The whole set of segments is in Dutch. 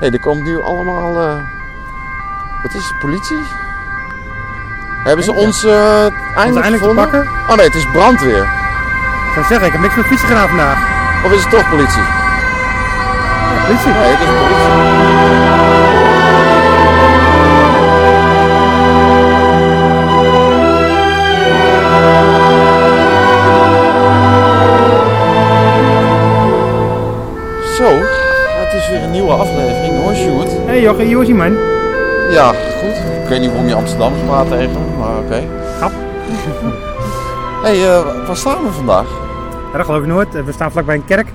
hey, er komt nu allemaal... eh, wat is het, politie? Hebben ze ons eh eindelijk, eindelijk te gevonden? pakken? Oh nee, het is brandweer. Ik zou zeggen, ik heb niks met fietsen gedaan vandaag. Of is het toch politie? Ja, politie. Nee, het is politie. Zo, het is weer een nieuwe aflevering Sjoerd. Hé hey, Jochie, hoe is ie man? Ja, goed. Ik weet niet waarom je Amsterdam praat tegen me, maar oké. Grap. hey, eh, waar staan we vandaag? Ja, dat geloof ik nooit. We staan vlakbij een kerk.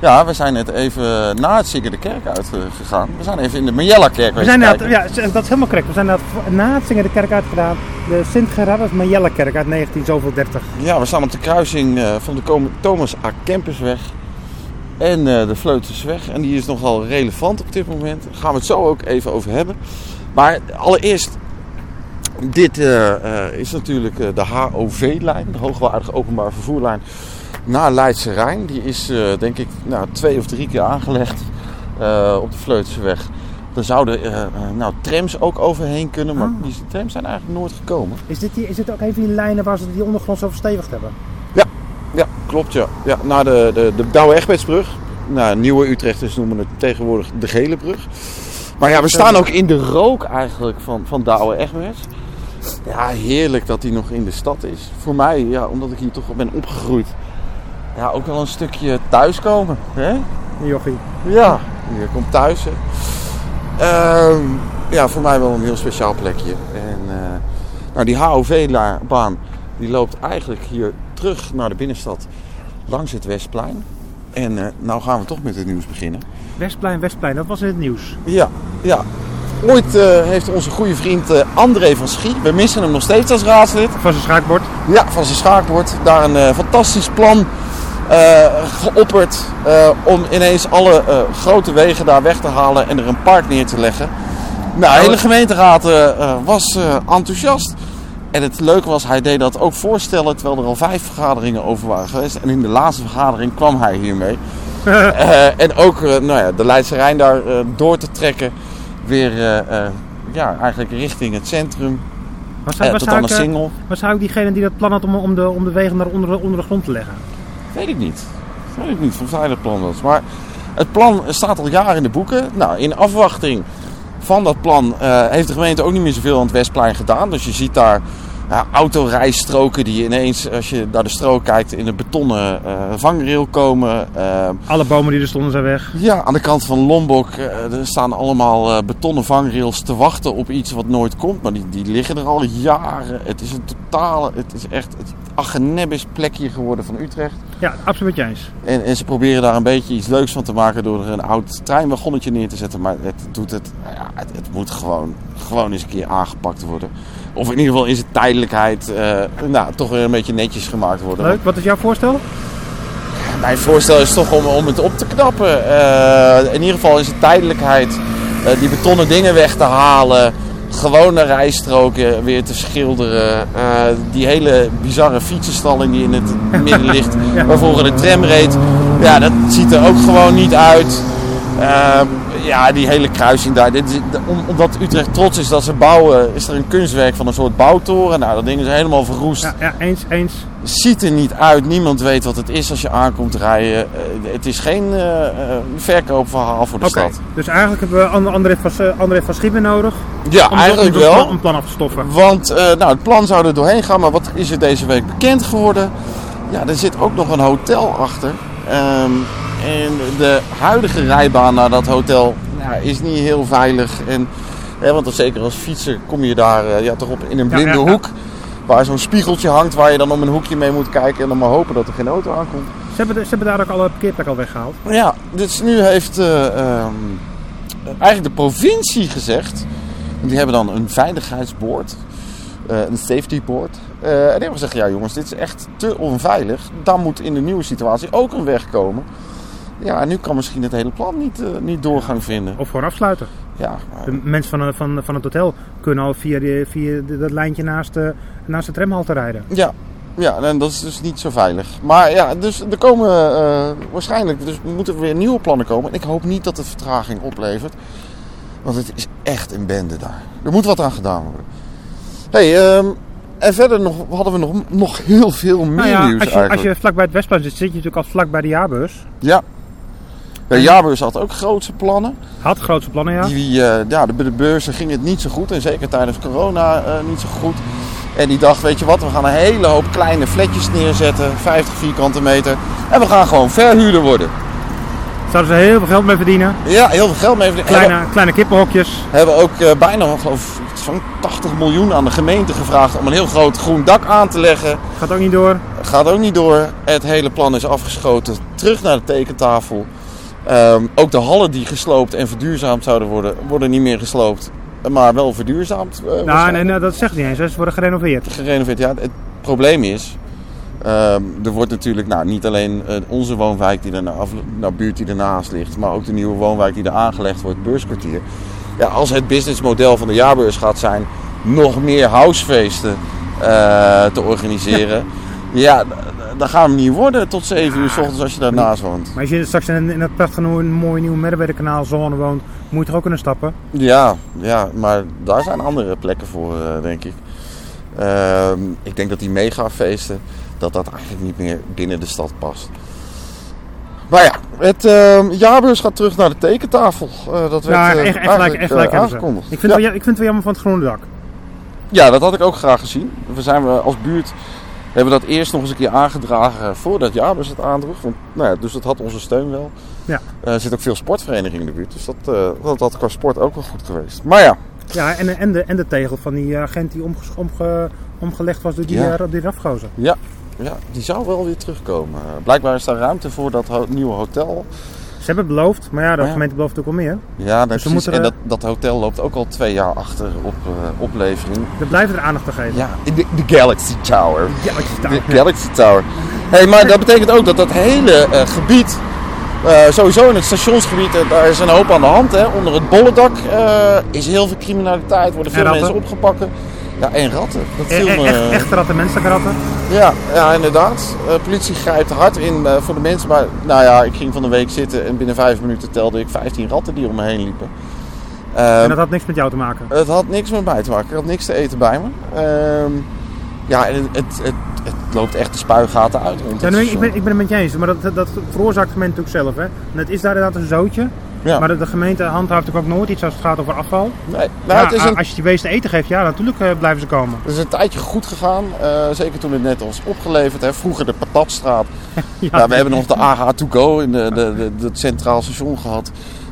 Ja, we zijn net even na het zingen de kerk uitgegaan. We zijn even in de Majella-kerk We zijn ja, dat is helemaal correct. We zijn inderdaad na het zingen de kerk uitgedaan. De sint gerardus Majella kerk uit 19 zoveel 30. Ja, we staan op de kruising eh, van de Thomas A. Kempersweg en eh, de Vleutersweg. En die is nogal relevant op dit moment. Daar gaan we het zo ook even over hebben. Maar allereerst, dit eh, eh, is natuurlijk de HOV-lijn, de hoogwaardige openbaar vervoerlijn naar Leidse Rijn. Die is denk ik nou, twee of drie keer aangelegd op de Vleutersweg. Er zouden nou, trams ook overheen kunnen, maar Oh. die trams zijn eigenlijk nooit gekomen. Is dit, die, is dit ook even die lijnen waar ze die ondergrond zo verstevigd hebben? Klopt ja. ja naar de, de, de Douwe Egbertsbrug. Nou, Nieuwe Utrechters noemen het tegenwoordig de Gele Brug. Maar ja, we staan ook in de rook eigenlijk van, van Douwe Egberts. Ja, heerlijk dat hij nog in de stad is. Voor mij, ja, omdat ik hier toch ben opgegroeid. Ja, ook wel een stukje thuiskomen. Hè? Jochie. Ja, je komt thuis. Hè. Ehm, ja, voor mij wel een heel speciaal plekje. En eh, nou, die HOV-baan die loopt eigenlijk hier terug naar de binnenstad langs het Westplein. En eh, nou gaan we toch met het nieuws beginnen. Westplein, Westplein, dat was in het nieuws. Ja, ja. Ooit eh, heeft onze goede vriend eh, André van Schie, we missen hem nog steeds als raadslid, Van zijn schaakbord. ja, van zijn schaakbord, daar een fantastisch plan geopperd om ineens alle grote wegen daar weg te halen en er een park neer te leggen. Nou, de hele gemeenteraad was enthousiast. En het leuke was, hij deed dat ook voorstellen terwijl er al vijf vergaderingen over waren geweest. En in de laatste vergadering kwam hij hiermee. Eh, en ook eh, nou ja, de Leidse Rijn daar eh, door te trekken. Weer ja, eigenlijk richting het centrum. Was hij, was, hij aan single. was hij ook diegene die dat plan had om, om, de, om de wegen naar onder, onder de grond te leggen? Weet ik niet. Weet ik niet of hij dat plan was. Maar het plan staat al jaren in de boeken. Nou, in afwachting van dat plan heeft de gemeente ook niet meer zoveel aan het Westplein gedaan. Dus je ziet daar ja, autorijstroken die ineens, als je naar de strook kijkt, in een betonnen eh, vangrail komen. Eh, Alle bomen die er stonden zijn weg. ja, aan de kant van Lombok eh, er staan allemaal betonnen vangrails te wachten op iets wat nooit komt. Maar die, die liggen er al jaren. Het is een totale, het is echt het Agenebis plekje geworden van Utrecht. Ja, absoluut eens. En, en ze proberen daar een beetje iets leuks van te maken door er een oud treinwagonnetje neer te zetten. Maar het doet het, ja, het, het moet gewoon, gewoon eens een keer aangepakt worden. Of in ieder geval in zijn tijdelijkheid eh, nou, toch weer een beetje netjes gemaakt worden. Leuk, wat is jouw voorstel? Mijn voorstel is toch om, om het op te knappen. Eh, in ieder geval in zijn tijdelijkheid eh, die betonnen dingen weg te halen. Gewone rijstroken weer te schilderen. die hele bizarre fietsenstalling die in het midden ligt. Ja. Waar vroeger de tram reed. Ja, dat ziet er ook gewoon niet uit. Ehm, ja, die hele kruising daar. Dit is, om- omdat Utrecht trots is dat ze bouwen, is er een kunstwerk van een soort bouwtoren. Nou, dat ding is helemaal verroest Ja, ja eens, eens. ziet er niet uit. Niemand weet wat het is als je aankomt rijden. Eh, het is geen eh, eh, verkoopverhaal voor de stad. dus eigenlijk hebben we And- André van, André van Schiepen nodig. Ja, om, eigenlijk om, om, wel. Om een plan af te stoffen. Want nou, het plan zou er doorheen gaan, maar wat is er deze week bekend geworden? Ja, er zit ook nog een hotel achter. Ehm, en de huidige rijbaan naar dat hotel ja, is niet heel veilig. En, hè, want dan zeker als fietser kom je daar eh, ja, toch op in een blinde hoek. Waar zo'n spiegeltje hangt waar je dan om een hoekje mee moet kijken. En dan maar hopen dat er geen auto aankomt. Ze hebben, ze hebben daar ook alle parkeerplekken al weggehaald. Ja, dus nu heeft eh, ehm, eigenlijk de provincie gezegd. Die hebben dan een veiligheidsboard, eh, een safety board. En die hebben gezegd: ja, jongens, dit is echt te onveilig. Dan moet in de nieuwe situatie ook een weg komen. Ja, en nu kan misschien het hele plan niet, eh, niet doorgang vinden. Of gewoon afsluiten. Ja, maar- De mensen van, eh, van, van het hotel kunnen al via, die, via de- dat lijntje naast de, naast de tramhalte rijden. ja, Ja, en dat is dus niet zo veilig. Maar ja, dus er komen eh, waarschijnlijk dus moeten er weer nieuwe plannen komen. En ik hoop niet dat het vertraging oplevert. Want het is echt een bende daar. Er moet wat aan gedaan worden. hey, ehm, en verder nog, hadden we nog, nog heel veel meer Nou ja, nieuws als je, eigenlijk. als je vlak bij het Westplein zit, zit je natuurlijk al vlak bij de jaarbeurs. Ja. De jaarbeurs had ook grootse plannen. Had grootste plannen, ja. Die, eh, ja, de, de beurzen ging het niet zo goed. En zeker tijdens corona eh, niet zo goed. En die dacht, weet je wat, we gaan een hele hoop kleine flatjes neerzetten. 50 vierkante meter. En we gaan gewoon verhuurder worden. Zouden ze heel veel geld mee verdienen. Ja, heel veel geld mee verdienen. Kleine, Hebben, kleine kippenhokjes. hebben ook eh, bijna geloof zo'n 80 miljoen aan de gemeente gevraagd om een heel groot groen dak aan te leggen. Gaat ook niet door. Gaat ook niet door. Het hele plan is afgeschoten. Terug naar de tekentafel. Ehm, ook de hallen die gesloopt en verduurzaamd zouden worden, worden niet meer gesloopt. Maar wel verduurzaamd. eh, Nou, nee, nee, dat zegt niet eens. Ze worden gerenoveerd. gerenoveerd. Ja, het probleem is, ehm, er wordt natuurlijk nou, niet alleen eh, onze woonwijk die erna, of, nou, buurt die ernaast ligt, maar ook de nieuwe woonwijk die er aangelegd wordt, beurskwartier. Ja, als het businessmodel van de jaarbeurs gaat zijn nog meer housefeesten eh, te organiseren, ja, d- d- dan gaan we niet worden tot 7 uur s ochtends als je daarnaast woont. Maar als je straks in, in het prachtige mooie nieuwe Merwede zone woont, moet je toch ook kunnen stappen? Ja, ja, maar daar zijn andere plekken voor, eh, denk ik. Ehm, ik denk dat die megafeesten, dat dat eigenlijk niet meer binnen de stad past. Maar ja, het ehm, jaarbeurs gaat terug naar de tekentafel. Eh, dat werd Ja, eh, echt, echt gelijk, gelijk aangekondigd. Ik vind, ja. het wel, ik vind het wel jammer van het groene dak. ja, dat had ik ook graag gezien. We zijn we als buurt hebben dat eerst nog eens een keer aangedragen voordat jaarbeurs het aandroeg. Want, nou ja, dus dat had onze steun wel. Ja. Eh, er zit ook veel sportverenigingen in de buurt. Dus dat, eh, dat had qua sport ook wel goed geweest. Maar ja, Ja, en, en, de, en de tegel van die agent die omge- omgelegd was door die, Ja. eh, die rafgozer. Ja, ja, die zou wel weer terugkomen. Eh, Blijkbaar is daar ruimte voor dat ho- nieuwe hotel. Ze hebben beloofd, maar ja, de Ja. gemeente belooft ook wel meer. Ja, dat Dus precies. En dat, dat hotel loopt ook al twee jaar achter op eh, oplevering. We blijven er aandacht aan geven. Ja, de, de Galaxy Tower. De Galaxy Tower. Hey, maar dat betekent ook dat dat hele eh, gebied, eh, sowieso in het stationsgebied, daar is een hoop aan de hand. Hè. Onder het bollendak is heel veel criminaliteit, worden En veel mensen opgepakt. Ja, en ratten. Dat E- viel e- me... echt, echte ratten, menselijke ratten. Ja, ja inderdaad. De politie grijpt hard in eh, voor de mensen. Maar nou ja, ik ging van de week zitten en binnen vijf minuten telde ik 15 ratten die om me heen liepen. Ehm, En dat had niks met jou te maken. Het had niks met mij te maken. Ik had niks te eten bij me. Ehm, ja, en het, het, het, het loopt echt de spuigaten uit Ja, nee, ik, ben, ik ben het met je eens, maar dat, dat veroorzaakt gemeente natuurlijk zelf. Hè. En het is daar inderdaad een zootje, Ja. maar de, de gemeente handhaaft ook nooit iets als het gaat over afval. Nee, nou, Ja, het, is een, Als je die beesten eten geeft, ja, natuurlijk eh, blijven ze komen. het is een tijdje goed gegaan. eh, zeker toen het net was opgeleverd. Hè. Vroeger de Patatstraat. Ja. Ja, we hebben nog de AH to go in de, de, de, het centraal station gehad.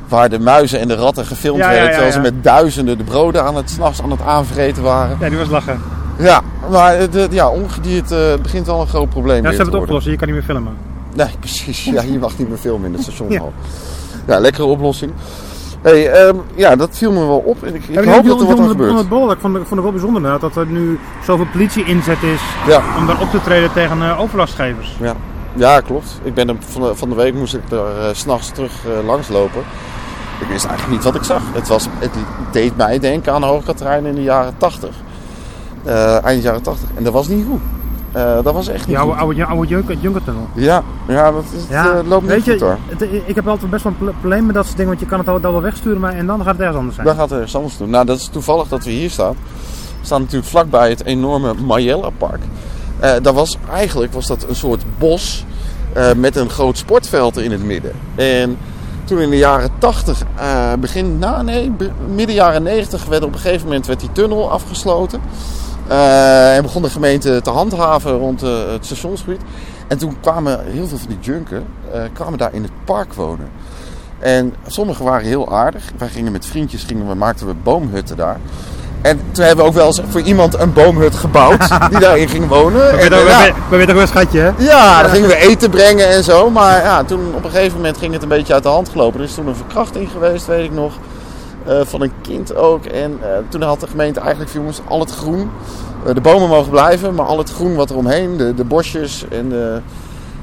Waar de muizen en de ratten gefilmd Ja, ja, werden. ja, Terwijl ze ja. met duizenden de broden aan het, s'nachts aan het aanvreten waren. Ja, die was lachen. Ja, maar eh, ja, ongedierte begint wel een groot probleem Ja, weer ze te hebben het worden. opgelost, je kan niet meer filmen. Nee, precies. Ja, je mag niet meer filmen in het stationhal. Ja. Lekkere oplossing. Hey, ehm, ja, dat viel me wel op. En ik, ik hoop dat er wat aan gebeurt. het ik vond, ik vond het wel bijzonder dat er nu zoveel politie inzet is Ja, om daar op te treden tegen eh, overlastgevers. ja. ja, klopt. Ik ben er van, de, van de week moest ik er eh, s s'nachts terug eh, langslopen. Ik wist eigenlijk niet wat ik zag. Het, was, het deed mij denken aan Hoogkaterijnen in de jaren 80. Eh, eind jaren 80. En dat was niet goed. Eh, dat was echt niet Die oude, goed. oude, oude Junker- Junkertunnel. Ja, ja, dat is, Ja, het, eh, loopt niet weet goed je, hoor. het- ik heb altijd best wel een probleem met dat soort dingen, want je kan het al, wel wegsturen, maar en dan gaat het ergens anders zijn. Dan gaat er ergens anders doen. Nou, dat is toevallig dat we hier staan. We staan natuurlijk vlakbij het enorme Majella Park. Eh dat was, eigenlijk was dat een soort bos met een groot sportveld in het midden. En toen in de jaren 80, eh, begin, nou nee, midden jaren 90 werd op een gegeven moment werd die tunnel afgesloten. Eh, en begon de gemeente te handhaven rond eh, het stationsgebied. En toen kwamen heel veel van die junken eh, kwamen daar in het park wonen. En sommigen waren heel aardig. Wij gingen met vriendjes, gingen we, maakten we boomhutten daar. En toen hebben we ook wel eens voor iemand een boomhut gebouwd die daarin ging wonen. We En, weten ja, ook we weten ook wel schatje, hè? ja, dan gingen we eten brengen en zo. Maar ja, toen op een gegeven moment ging het een beetje uit de hand gelopen. Er is toen een verkrachting geweest, weet ik nog. Eh, van een kind ook. En eh, toen had de gemeente eigenlijk van jongens, al het groen. eh, de bomen mogen blijven, maar al het groen wat er omheen, de, de bosjes en de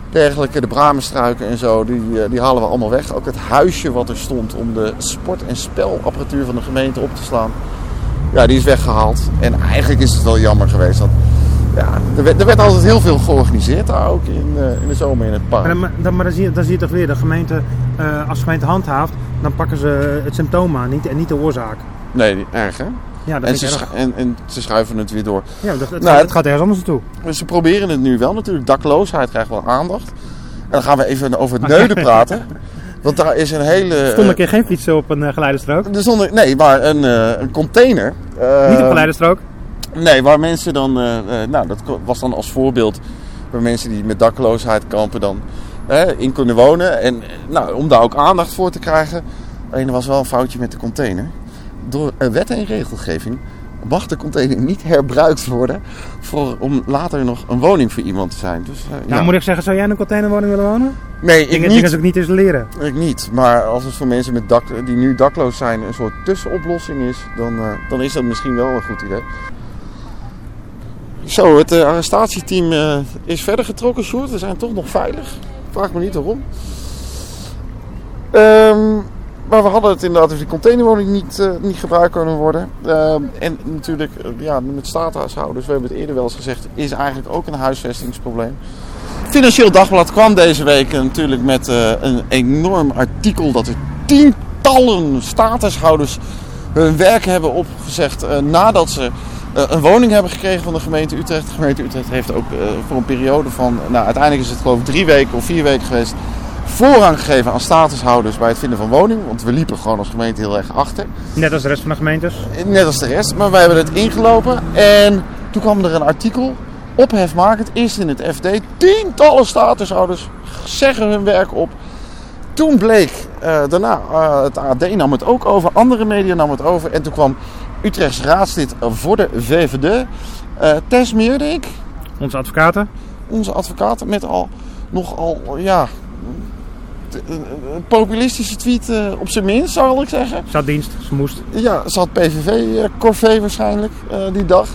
dergelijke, de bramenstruiken en zo, die, die halen we allemaal weg. Ook het huisje wat er stond om de sport- en spelapparatuur van de gemeente op te slaan. Ja, die is weggehaald. En eigenlijk is het wel jammer geweest. Want Ja, er werd, er werd altijd heel veel georganiseerd daar ook in, in de zomer in het park. Maar, dan, maar dan, zie je, dan zie je toch weer, de gemeente, eh, als de gemeente handhaaft, dan pakken ze het symptoom aan niet, en niet de oorzaak. Nee, erg hè? Ja, dat En ze, en, en ze schuiven het weer door. Ja, dat, het, Nou, gaat, het- gaat ergens anders naartoe. Dus ze proberen het nu wel natuurlijk. Dakloosheid krijgt wel aandacht. En dan gaan we even over het neuden praten. Want daar is een hele... Er stond een keer geen fietsen op een uh, geleiderstrook. er stond een- nee, maar een, eh, een container. eh, niet op geleiderstrook. Nee, waar mensen dan... eh, eh, nou, dat was dan als voorbeeld... Waar mensen die met dakloosheid kampen dan in kunnen wonen. En nou, om daar ook aandacht voor te krijgen. Alleen er was wel een foutje met de container. Door wet en regelgeving mag de container niet herbruikt worden... Voor, om later nog een woning voor iemand te zijn. Dus, eh, Nou, ja. moet ik zeggen, zou jij in een containerwoning willen wonen? Nee, ik Dingen, niet. dingen ze ook niet isoleren. Ik niet. Maar als het voor mensen met dak, die nu dakloos zijn een soort tussenoplossing is, dan, eh, dan is dat misschien wel een goed idee. Zo, het eh, arrestatieteam is verder getrokken, Sjoerd. We zijn toch nog veilig. Vraag me niet waarom. Ehm, maar we hadden het inderdaad over die containerwoning niet, eh, niet gebruikt kunnen worden. Ehm, en natuurlijk, eh, ja, met staathuishouders, we hebben het eerder wel eens gezegd, is eigenlijk ook een huisvestingsprobleem. Financieel Dagblad kwam deze week natuurlijk met eh, een enorm artikel dat er tientallen statushouders hun werk hebben opgezegd nadat ze een woning hebben gekregen van de gemeente Utrecht. De gemeente Utrecht heeft ook eh, voor een periode van, nou uiteindelijk is het geloof ik drie weken of vier weken geweest, voorrang gegeven aan statushouders bij het vinden van woning. Want we liepen gewoon als gemeente heel erg achter. Net als de rest van de gemeentes. Net als de rest, maar wij hebben het ingelopen. En toen kwam er een artikel, ophefmakend, eerst in het FD. Tientallen statushouders zeggen hun werk op. Toen bleek, eh, daarna, eh, het AD nam het ook over, andere media nam het over. En toen kwam Utrechts raadslid voor de VVD, eh Tess Meerdink, Onze advocaten. onze advocaat, met al nogal, ja, een populistische tweet eh, op zijn minst, zal ik zeggen. Zat dienst, ze moest. Ja, ze had PVV-corvée waarschijnlijk eh, die dag.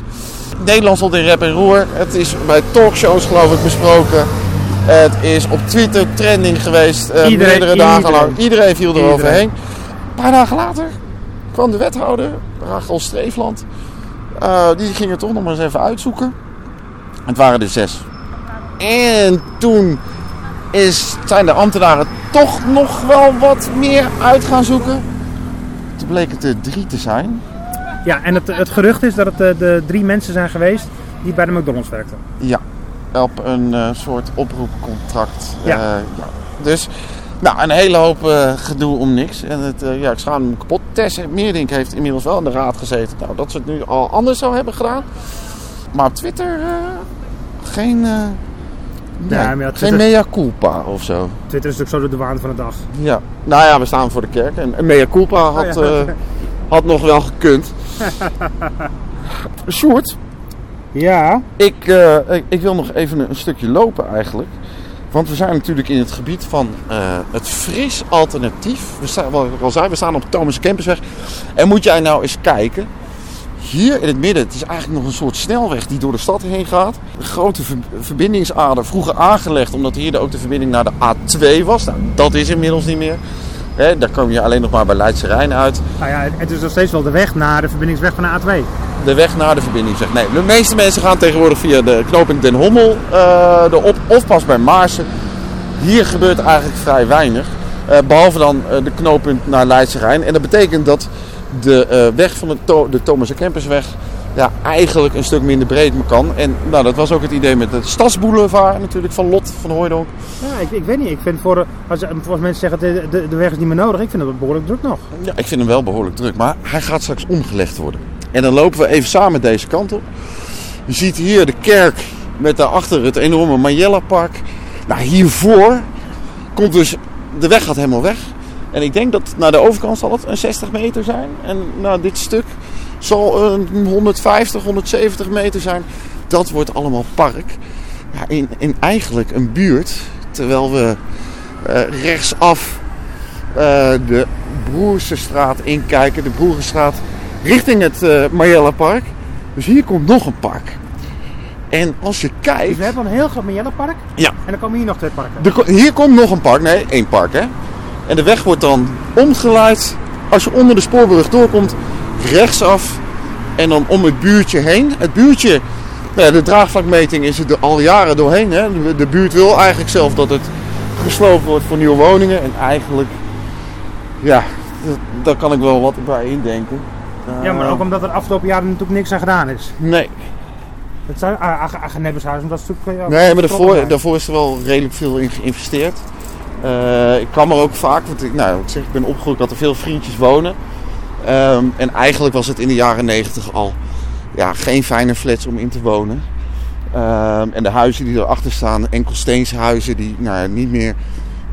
Nederland stond in rep en roer. Het is bij talkshows geloof ik besproken. Het is op Twitter trending geweest. Iedereen- meerdere dagen iedereen. lang. Iedereen viel eroverheen. Een paar dagen later kwam de wethouder, Rachel Streefland. Eh, die ging het toch nog maar eens even uitzoeken. Het waren er zes. En toen is, zijn de ambtenaren toch nog wel wat meer uit gaan zoeken. Toen bleek het er drie te zijn. Ja, en het, het gerucht is dat het eh, de drie mensen zijn geweest die bij de McDonald's werkten. Ja, op een eh, soort oproepcontract. Ja. Ja. Dus, nou, een hele hoop eh, gedoe om niks. En het, eh, ja, ik schaam me kapot. Tess Meerdink heeft inmiddels wel in de raad gezeten. Nou, dat ze het nu al anders zou hebben gedaan. Maar op Twitter eh, geen, nee, Ja, geen mea culpa of zo. Twitter is natuurlijk zo de waan van de dag. Ja, nou ja, we staan voor de kerk. En een mea culpa had, Oh ja. eh, had nog wel gekund. Sjoerd, Ja. Ik, ik, ik wil nog even een, een stukje lopen eigenlijk. Want we zijn natuurlijk in het gebied van eh, het fris alternatief. We staan, wat al we staan op Thomas Kempersweg. En moet jij nou eens kijken. Hier in het midden, het is eigenlijk nog een soort snelweg die door de stad heen gaat. Een grote ver- verbindingsader, vroeger aangelegd omdat hier ook de verbinding naar de A2 was. Nou, dat is inmiddels niet meer. Daar kom je alleen nog maar bij Leidse Rijn uit. Nou ja, het is nog steeds wel de weg naar de verbindingsweg van de A2. De weg naar de verbindingsweg. Nee, de meeste mensen gaan tegenwoordig via de knooppunt Den Hommel eh, de op, of pas bij Maarsen. Hier gebeurt eigenlijk vrij weinig. eh, behalve dan eh, de knooppunt naar Leidse Rijn. En dat betekent dat de weg van de, to de Thomas en Kempersweg ja, eigenlijk een stuk minder breed kan. En nou, dat was ook het idee met de Stadsboulevard natuurlijk van Lot van Hooijdonk. Ja, ik, ik weet niet. Ik vind voor, als mensen zeggen de, de, de weg is niet meer nodig, ik vind het behoorlijk druk nog. Ja, ik vind hem wel behoorlijk druk, maar hij gaat straks omgelegd worden. En dan lopen we even samen deze kant op. Je ziet hier de kerk met daarachter het enorme Majella Park. Nou, hiervoor komt dus, de weg gaat helemaal weg. En ik denk dat naar de overkant zal het een 60 meter zijn. En nou, dit stuk zal een 150, 170 meter zijn. Dat wordt allemaal park. Ja, in, in eigenlijk een buurt, terwijl we eh, rechtsaf eh, de Broersestraat inkijken. De Broersestraat richting het Marjella Park. Dus hier komt nog een park. En als je Dus kijkt... we hebben een heel groot Marjellenpark Ja, en dan komen hier nog twee parken. er hier komt nog een park. Nee, één park hè. En de weg wordt dan omgeleid. Als je onder de spoorbrug doorkomt, rechtsaf. En dan om het buurtje heen. Het buurtje Nou ja, de draagvlakmeting is er al jaren doorheen. Hè. De, de buurt wil eigenlijk zelf dat het gesloopt wordt voor nieuwe woningen. En eigenlijk, ja, daar kan ik wel wat bij indenken. Ja, maar Eh, ook omdat er de afgelopen jaren natuurlijk niks aan gedaan is. Nee, Het zijn Agenebbershuizen, dat is natuurlijk... ja, nee maar daarvoor, vertrokken daarvoor is er wel redelijk veel in geïnvesteerd. Eh, ik kwam er ook vaak, want ik, nou, ik, zeg, ik ben opgegroeid dat er veel vriendjes wonen. Ehm, en eigenlijk was het in de jaren negentig al ja, geen fijne flats om in te wonen. Ehm, en de huizen die erachter staan, enkel steenshuizen die nou, niet meer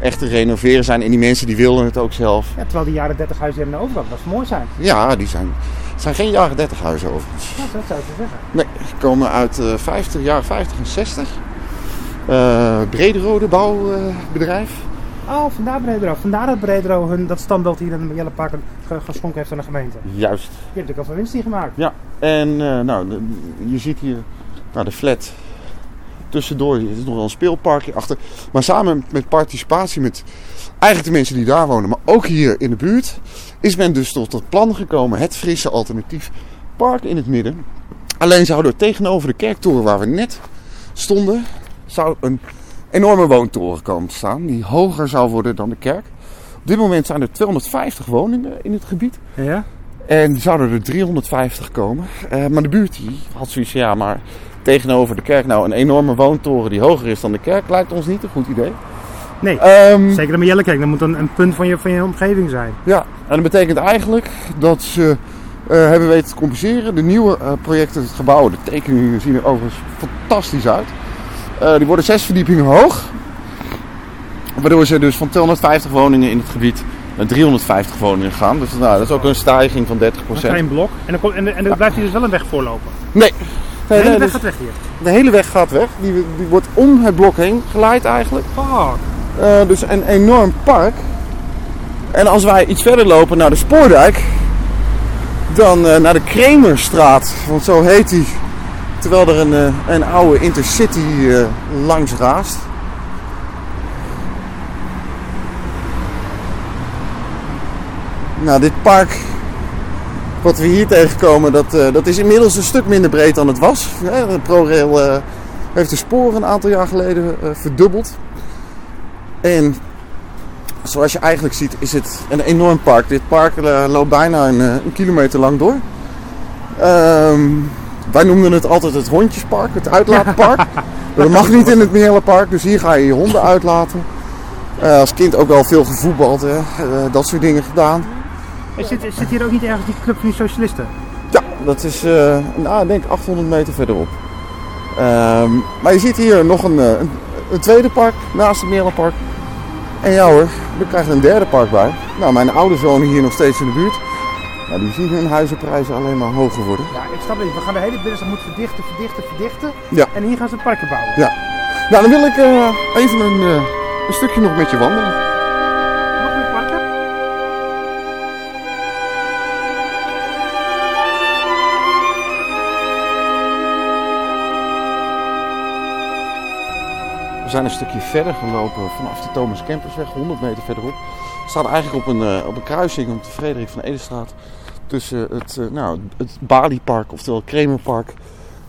echt te renoveren zijn. En die mensen die wilden het ook zelf. Ja, terwijl die jaren 30 huizen de overkant, dat zou mooi zijn. Ja, die zijn, het zijn geen jaren 30 huizen overigens. Ja, dat zou ik zeggen. Nee, die komen uit eh 50, jaren 50 en 60. Eh Brederode bouwbedrijf. Oh, vandaar Bredero. Vandaar dat Bredero hun, dat standbeeld hier in de Jelle Park ge- geschonken heeft aan de gemeente. Juist. Die heeft natuurlijk al van winst hier gemaakt. Ja, en eh, nou, de- je ziet hier nou, de flat tussendoor. Er is nog wel een speelparkje achter. Maar samen met participatie met eigenlijk de mensen die daar wonen, maar ook hier in de buurt, is men dus tot het plan gekomen. Het frisse alternatief park in het midden. Alleen zou er tegenover de kerktoren waar we net stonden, zou een enorme woontoren komen te staan. Die hoger zou worden dan de kerk. Op dit moment zijn er 250 woningen in het gebied. Ja? En zouden er 350 komen. Eh, maar de buurt die had zoiets van, ja, maar tegenover de kerk nou een enorme woontoren die hoger is dan de kerk lijkt ons niet een goed idee. Nee, Ehm, zeker Jelle Kerk. Dat moet een, een punt van je, van je omgeving zijn. ja, en dat betekent eigenlijk dat ze eh, hebben weten te compenseren. De nieuwe eh, projecten, het gebouw, de tekeningen zien er overigens fantastisch uit. Eh, die worden zes verdiepingen hoog. Waardoor ze dus van 250 woningen in het gebied naar 350 woningen gaan. Dus nou, dat is ook een stijging van 30%. Een klein blok. En dan, komt- en, en dan blijft hier dus wel een weg voorlopen. Nee, De hele nee, weg gaat weg hier. De hele weg gaat weg. Die, die wordt om het blok heen geleid eigenlijk. Fuck. Eh, dus een enorm park. En als wij iets verder lopen naar de Spoordijk, dan eh, naar de Kremerstraat, want zo heet die. Terwijl er een, eh, een oude intercity langs raast. Nou, dit park wat we hier tegenkomen, dat, eh, dat is inmiddels een stuk minder breed dan het was. Hè, De ProRail eh, heeft de sporen een aantal jaar geleden eh, verdubbeld. En zoals je eigenlijk ziet, is het een enorm park. Dit park loopt bijna een, een kilometer lang door. Ehm, wij noemden het altijd het hondjespark, het uitlaatpark. Dat mag niet in het Meerlenpark, dus hier ga je je honden uitlaten. Als kind ook wel veel gevoetbald, hè. Dat soort dingen gedaan. Hey, zit, zit hier ook niet ergens die club van die socialisten? Ja, dat is, nou, denk 800 meter verderop. Ehm, maar je ziet hier nog een, eh, een, een tweede park naast het Meerlenpark. En ja hoor, er krijgt een derde park bij. Nou, mijn ouders wonen hier nog steeds in de buurt. Nou, die zien hun huizenprijzen alleen maar hoger worden. Ja, ik snap het niet. We gaan de hele binnenstad moet verdichten, verdichten, verdichten. Ja. En hier gaan ze parken bouwen. Ja. Nou, dan wil ik eh, even een, eh, een stukje nog met je wandelen. Zijn een stukje verder gelopen vanaf de Thomas Campersweg, 100 meter verderop. We staan eigenlijk op een, eh, op een kruising op de Frederik van Edenstraat. Tussen het, eh, nou, het Baliepark, oftewel Kremerpark.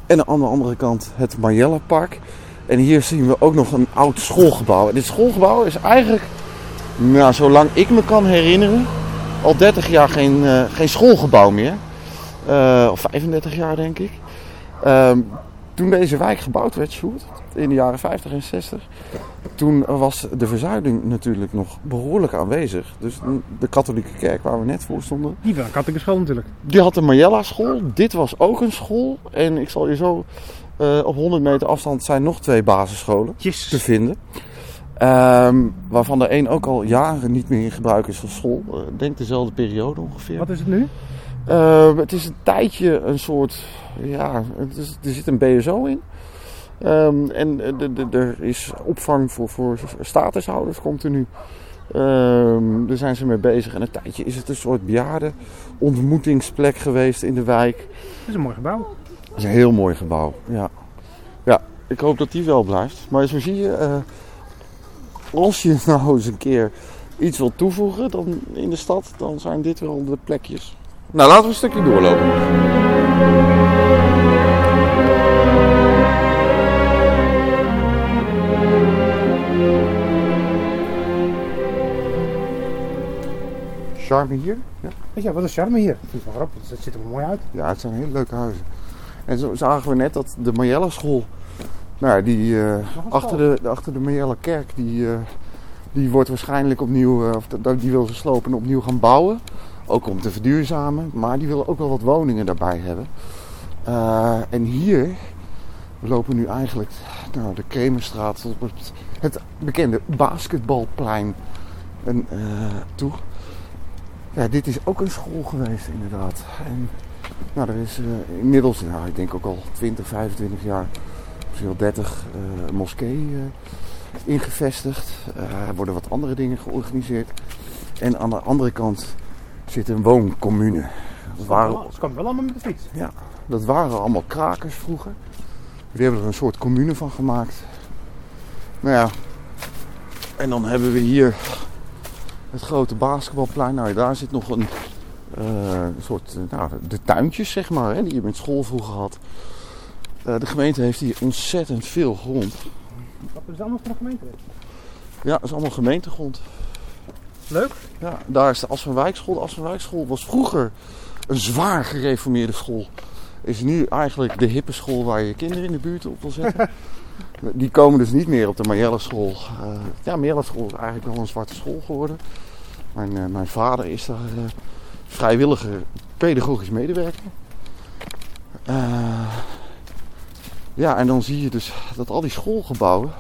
En aan de andere kant het Marjella-park. En hier zien we ook nog een oud schoolgebouw. En dit schoolgebouw is eigenlijk, nou, zolang ik me kan herinneren, al 30 jaar geen, eh, geen schoolgebouw meer. Of 35 jaar denk ik. Ehm, toen deze wijk gebouwd werd, Sjoerd, in de jaren 50 en 60, toen was de verzuiling natuurlijk nog behoorlijk aanwezig. Dus de katholieke kerk waar we net voor stonden, Die wel, katholieke school natuurlijk. die had een Marjella school. Dit was ook een school. En ik zal je zo, eh, op 100 meter afstand zijn nog twee basisscholen te vinden. Ehm, waarvan de een ook al jaren niet meer in gebruik is als school. Ik denk dezelfde periode ongeveer. Wat is het nu? Eh, het is een tijdje een soort, ja, het is, er zit een BSO in. Ehm, en de- de- er is opvang voor, voor statushouders, komt er nu. Ehm, daar zijn ze mee bezig. En een tijdje is het een soort bejaarde ontmoetingsplek geweest in de wijk. Dat is een mooi gebouw. Dat is een heel mooi gebouw, ja. Ja, ik hoop dat die wel blijft. Maar zo zie je, eh, als je nou eens een keer iets wilt toevoegen dan in de stad, dan zijn dit wel de plekjes. Nou, laten we een stukje doorlopen. Charme hier? Ja. ja, wat is charme hier? Dat vind wel grappig, dat ziet er mooi uit. Ja, het zijn hele leuke huizen. En zo zagen we net dat de Mayella school, nou ja, die eh, achter, de, achter de kerk, die, eh, die wordt waarschijnlijk opnieuw, eh, of die wil ze slopen en opnieuw gaan bouwen. Ook om te verduurzamen, maar die willen ook wel wat woningen daarbij hebben. Eh, en hier, we lopen nu eigenlijk naar de Kremerstraat op het, het bekende basketbalplein en, eh, toe. Ja, dit is ook een school geweest inderdaad. En, nou, er is eh, inmiddels, nou, ik denk ook al 20, 25 jaar, misschien wel 30, eh, een moskee ingevestigd. Er worden wat andere dingen georganiseerd. En aan de andere kant zit een wooncommune. Dat waren, Ze wel allemaal met de fiets. dat waren allemaal krakers vroeger. Die hebben er een soort commune van gemaakt. Nou ja, en dan hebben we hier het grote basketbalplein. Nou, daar zit nog een, eh, soort, eh, nou, de tuintjes zeg maar, hè, die je met school vroeger had. Eh, de gemeente heeft hier ontzettend veel grond. Dat is allemaal van de gemeente. Ja, dat is allemaal gemeentegrond. Leuk. Ja, daar is de Asvanwijkschool. De Asvanwijkschool was vroeger een zwaar gereformeerde school. Is nu eigenlijk de hippe school waar je kinderen in de buurt op wil zetten. Die komen dus niet meer op de Marjelle school. Eh, ja, Marjelle school is eigenlijk wel een zwarte school geworden. Mijn, eh, mijn vader is daar eh, vrijwillige pedagogisch medewerker. Ja, en dan zie je dus dat al die schoolgebouwen,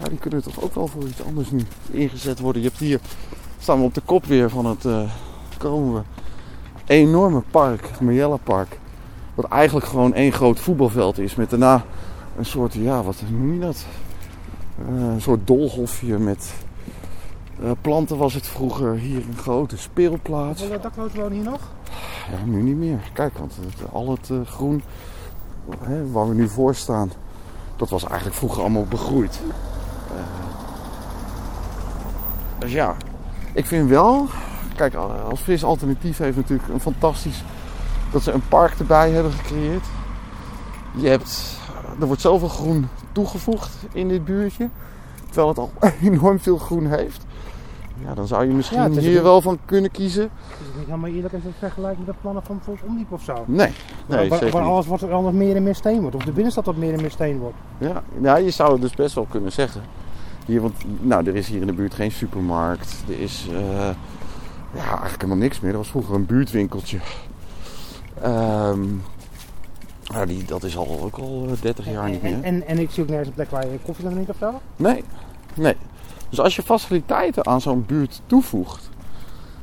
ja, die kunnen toch ook wel voor iets anders nu ingezet worden. Je hebt hier, staan we op de kop weer van het, eh, komen we, enorme park, het Marjella Park. Wat eigenlijk gewoon één groot voetbalveld is. Met daarna een soort, ja, wat noem je dat? Eh, een soort doolhofje met eh, planten was het vroeger. Hier een grote speelplaats. Hoeveel daklozen wonen hier nog? Ja, nu niet meer. Kijk, want het- al het groen hè, waar we nu voor staan, dat was eigenlijk vroeger allemaal begroeid. Dus ja, ik vind wel, kijk, als fris alternatief heeft natuurlijk een fantastisch dat ze een park erbij hebben gecreëerd. Je hebt, er wordt zoveel groen toegevoegd in dit buurtje, terwijl het al enorm veel groen heeft. Ja, dan zou je misschien Ja, hier wel van kunnen kiezen. Is het niet helemaal eerlijk als je het vergelijkt met de plannen van Volks Omdiep of zo? Nee, nee, waar, waar alles wordt, anders meer en meer steen wordt. Of de binnenstad wat meer en meer steen wordt. Ja, ja, je zou het dus best wel kunnen zeggen. Hier, want nou, er is hier in de buurt geen supermarkt. Er is eh, ja, eigenlijk helemaal niks meer. Er was vroeger een buurtwinkeltje. Nou, die, dat is al, ook al eh, 30 jaar niet en, meer. en, en ik zie ook nergens een plek waar je koffie kan drinken of zo. Nee, nee. Dus als je faciliteiten aan zo'n buurt toevoegt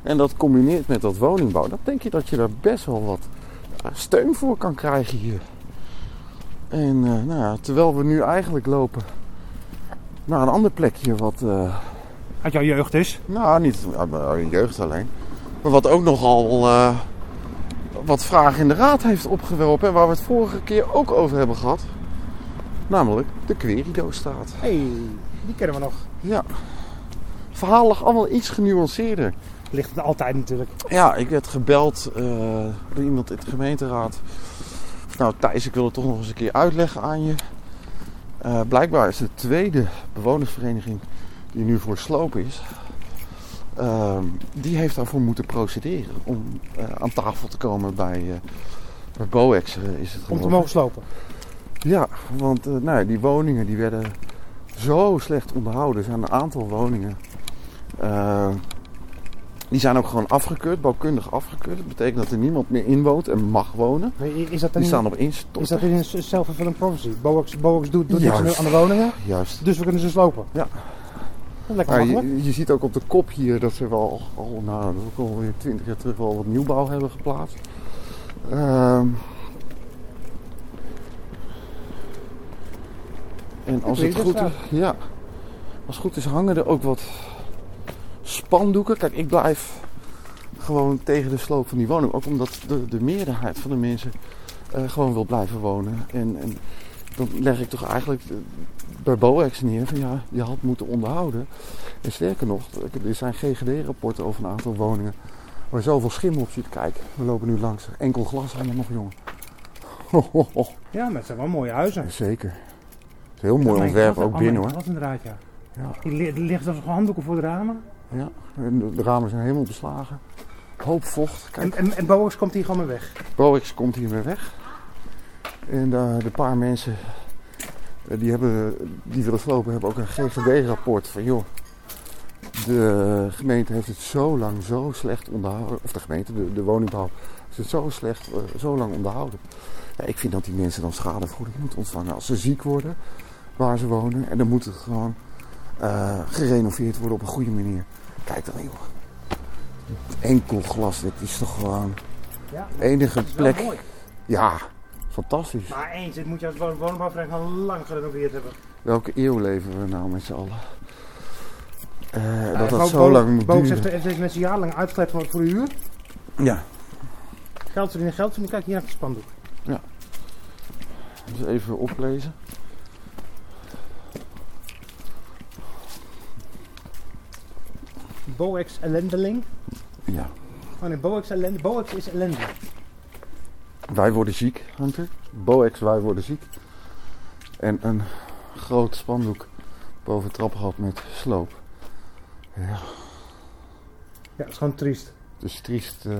en dat combineert met dat woningbouw, dan denk je dat je daar best wel wat ja, steun voor kan krijgen hier. En eh, nou ja, terwijl we nu eigenlijk lopen naar een ander plekje wat, eh, Uit jouw jeugd is. nou niet in jeugd alleen, maar wat ook nogal eh, wat vragen in de raad heeft opgeworpen en waar we het vorige keer ook over hebben gehad. Namelijk de Querido-straat. Hé, hey, die kennen we nog. Ja. Het verhaal lag allemaal iets genuanceerder. Ligt het altijd natuurlijk. Ja, ik werd gebeld eh, door iemand in de gemeenteraad. Nou Thijs, ik wil het toch nog eens een keer uitleggen aan je. Eh, blijkbaar is de tweede bewonersvereniging die nu voor sloop is. ehm, die heeft daarvoor moeten procederen om eh, aan tafel te komen bij, eh bij Boex is het Om te mogen slopen. Ja, want nou, ja, die woningen die werden zo slecht onderhouden. Er zijn een aantal woningen. Die zijn ook gewoon afgekeurd, bouwkundig afgekeurd. Dat betekent dat er niemand meer in woont en mag wonen. Is dat, Die staan op is instort. dat in een self-fulfilling prophecy? Boax, Boax doet, doet niks aan de woningen, Juist. dus we kunnen ze slopen. Ja. Is lekker je, je ziet ook op de kop hier dat ze wel al, nou, dat is ook alweer twintig jaar terug wel wat nieuwbouw hebben geplaatst. Ehm, en als het goed is, ja, als het goed is hangen er ook wat spandoeken. Kijk, ik blijf gewoon tegen de sloop van die woning. Ook omdat de, de meerderheid van de mensen eh, gewoon wil blijven wonen. En, en dan leg ik toch eigenlijk eh, bij Boex neer van ja, je had moeten onderhouden. En sterker nog, er zijn GGD-rapporten over een aantal woningen waar zoveel schimmel op zit. Kijk, we lopen nu langs. Enkel glas nog, jongen. Ho, ho, ho. Ja, maar het zijn wel mooie huizen. Zeker. Het is een heel mooi ontwerp, ook binnen hoor. Dat is inderdaad, ja. Ja. Die li- Er liggen zelfs handdoeken voor de ramen. Ja, de- ramen zijn helemaal beslagen. Hoop vocht. Kijk, En, en, en Boex komt hier gewoon weer weg. Boex komt hier weer weg. En eh, de paar mensen eh, die, hebben, die willen slopen hebben ook een GGD-rapport van joh. De gemeente heeft het zo lang zo slecht onderhouden. Of de gemeente, de, de woningbouw, heeft het zo slecht, eh, zo lang onderhouden. Ja, ik vind dat die mensen dan schadevergoeding moeten ontvangen als ze ziek worden waar ze wonen. En dan moet het gewoon gerenoveerd worden op een goede manier. Kijk dan joh. Enkel glas, dit is toch gewoon Ja, de enige dat is wel plek. mooi. Ja, fantastisch. Maar eens, dit moet je als woningbouwvereniging al lang gerenoveerd hebben. Welke eeuw leven we nou met z'n allen? Eh, Ja, dat dat zo lang moet duren. heeft, heeft mensen jarenlang uitgelegd voor, voor de huur. Ja, Geld verdienen, geld verdienen. Kijk, hier naar het spandoek. dus even oplezen. Boex ellendeling. Ja. Oh nee, Boex. Boex is ellende. Wij worden ziek, Hunter. Boex, wij worden ziek. En een groot spandoek boven het trappengat met sloop. Ja, Ja, dat is gewoon triest. dus triest. eh,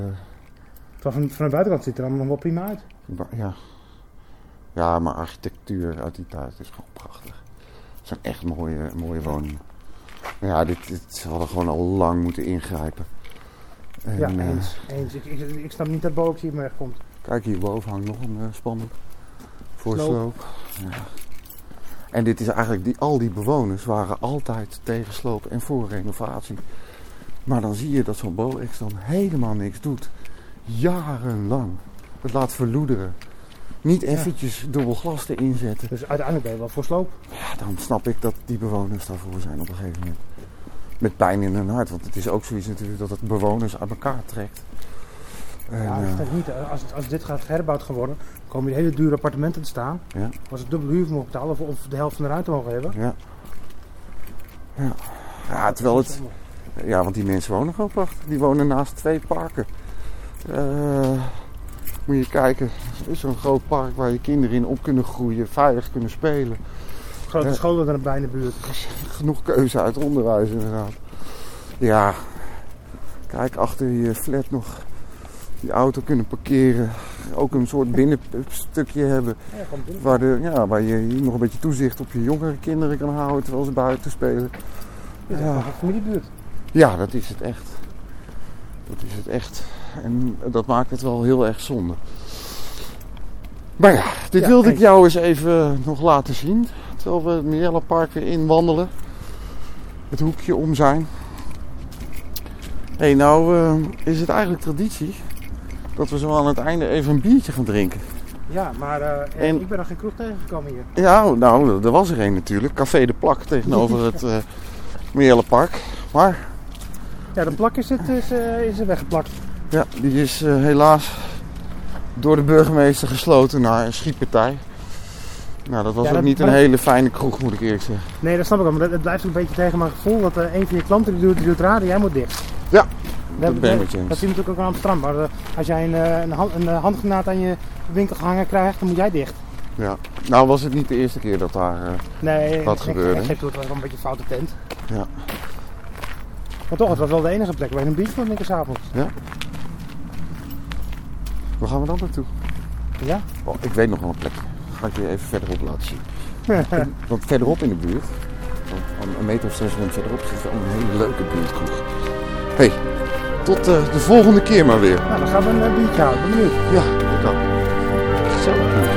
van, van de buitenkant ziet het er allemaal nog wel prima uit. ja. ja, maar architectuur uit die tijd is gewoon prachtig. Het zijn echt mooie, mooie woningen. Maar ja, dit, dit ze hadden gewoon al lang moeten ingrijpen. En, ja, eh, eens. eens. Ik, ik, ik snap niet dat Boex hier meer wegkomt. Kijk, hierboven hangt nog een eh, spandoek. Voor Sloop. sloop. Ja. En dit is eigenlijk, die, al die bewoners waren altijd tegen sloop en voor renovatie. Maar dan zie je dat zo'n BOEX dan helemaal niks doet. Jarenlang. Het laat verloederen. Niet eventjes dubbel glas erin zetten. Dus uiteindelijk ben je wel voor sloop. Ja, dan snap ik dat die bewoners daarvoor zijn op een gegeven moment. Met pijn in hun hart. Want het is ook zoiets natuurlijk dat het bewoners uit elkaar trekt. En, Ja, eh, ik denk niet. Als, dit gaat herbouwd geworden, komen hier hele dure appartementen te staan. Ja. Als ik dubbel huur moet betalen of, of de helft van de ruimte mogen hebben. Ja. Ja. ja, terwijl het... Ja, want die mensen wonen gewoon prachtig. Die wonen naast twee parken. Eh, moet je kijken. Er is zo'n groot park waar je kinderen in op kunnen groeien. Veilig kunnen spelen. Grote scholen dan bij in de buurt. Genoeg keuze uit onderwijs inderdaad. Ja. Kijk, achter je flat nog die auto kunnen parkeren. Ook een soort binnenstukje hebben. Ja, gewoon binnen. Waar, de, ja, waar je nog een beetje toezicht op je jongere kinderen kan houden terwijl ze buiten spelen. Ja, een familiebuurt. Ja, dat is het echt. Dat is het echt. En dat maakt het wel heel erg zonde. Maar ja, dit Ja, wilde ik jou eens even nog laten zien. Terwijl we het Mirella Park weer inwandelen. Het hoekje om zijn. Hé, hey, nou eh, is het eigenlijk traditie dat we zo aan het einde even een biertje gaan drinken. Ja, maar eh, En- ik ben nog geen kroeg tegengekomen hier. Ja, nou, er was er een natuurlijk. Café de Plak tegenover het uh, Mirella Park. Maar Ja, de plak is, het, is, eh, is er weggeplakt. Ja, die is eh, helaas door de burgemeester gesloten na een schietpartij. Nou, dat was Ja, ook niet een hele fijne kroeg, moet ik eerlijk zeggen. Nee, dat snap ik wel. Maar dat- het blijft een beetje tegen mijn gevoel dat eh, een van je klanten die doet, die doet raden, jij moet dicht. Ja, Dat, dat ben ik met je Dat zie je natuurlijk ook aan Amsterdam. Maar eh, als jij een, een, hand, een handgranaat aan je winkel gehangen krijgt, dan moet jij dicht. Ja. Nou was het niet de eerste keer dat daar... eh, Nee, Wat gebeurde? Ik, ik, het was wel een beetje een foute tent. Ja. Maar toch, het was wel de enige plek waar je een biertje kon drinken s'avonds. Waar gaan we dan naartoe? Ja? Oh, ik weet nog wel een plek. Ga ik je even verderop laten zien. Want verderop in de buurt, een meter of 600 verderop, zit wel een hele leuke buurtkroeg. hey, tot eh, de volgende keer maar weer. Nou, dan gaan we een eh, biertje. Ben benieuwd. Ja, dat. Gezellig.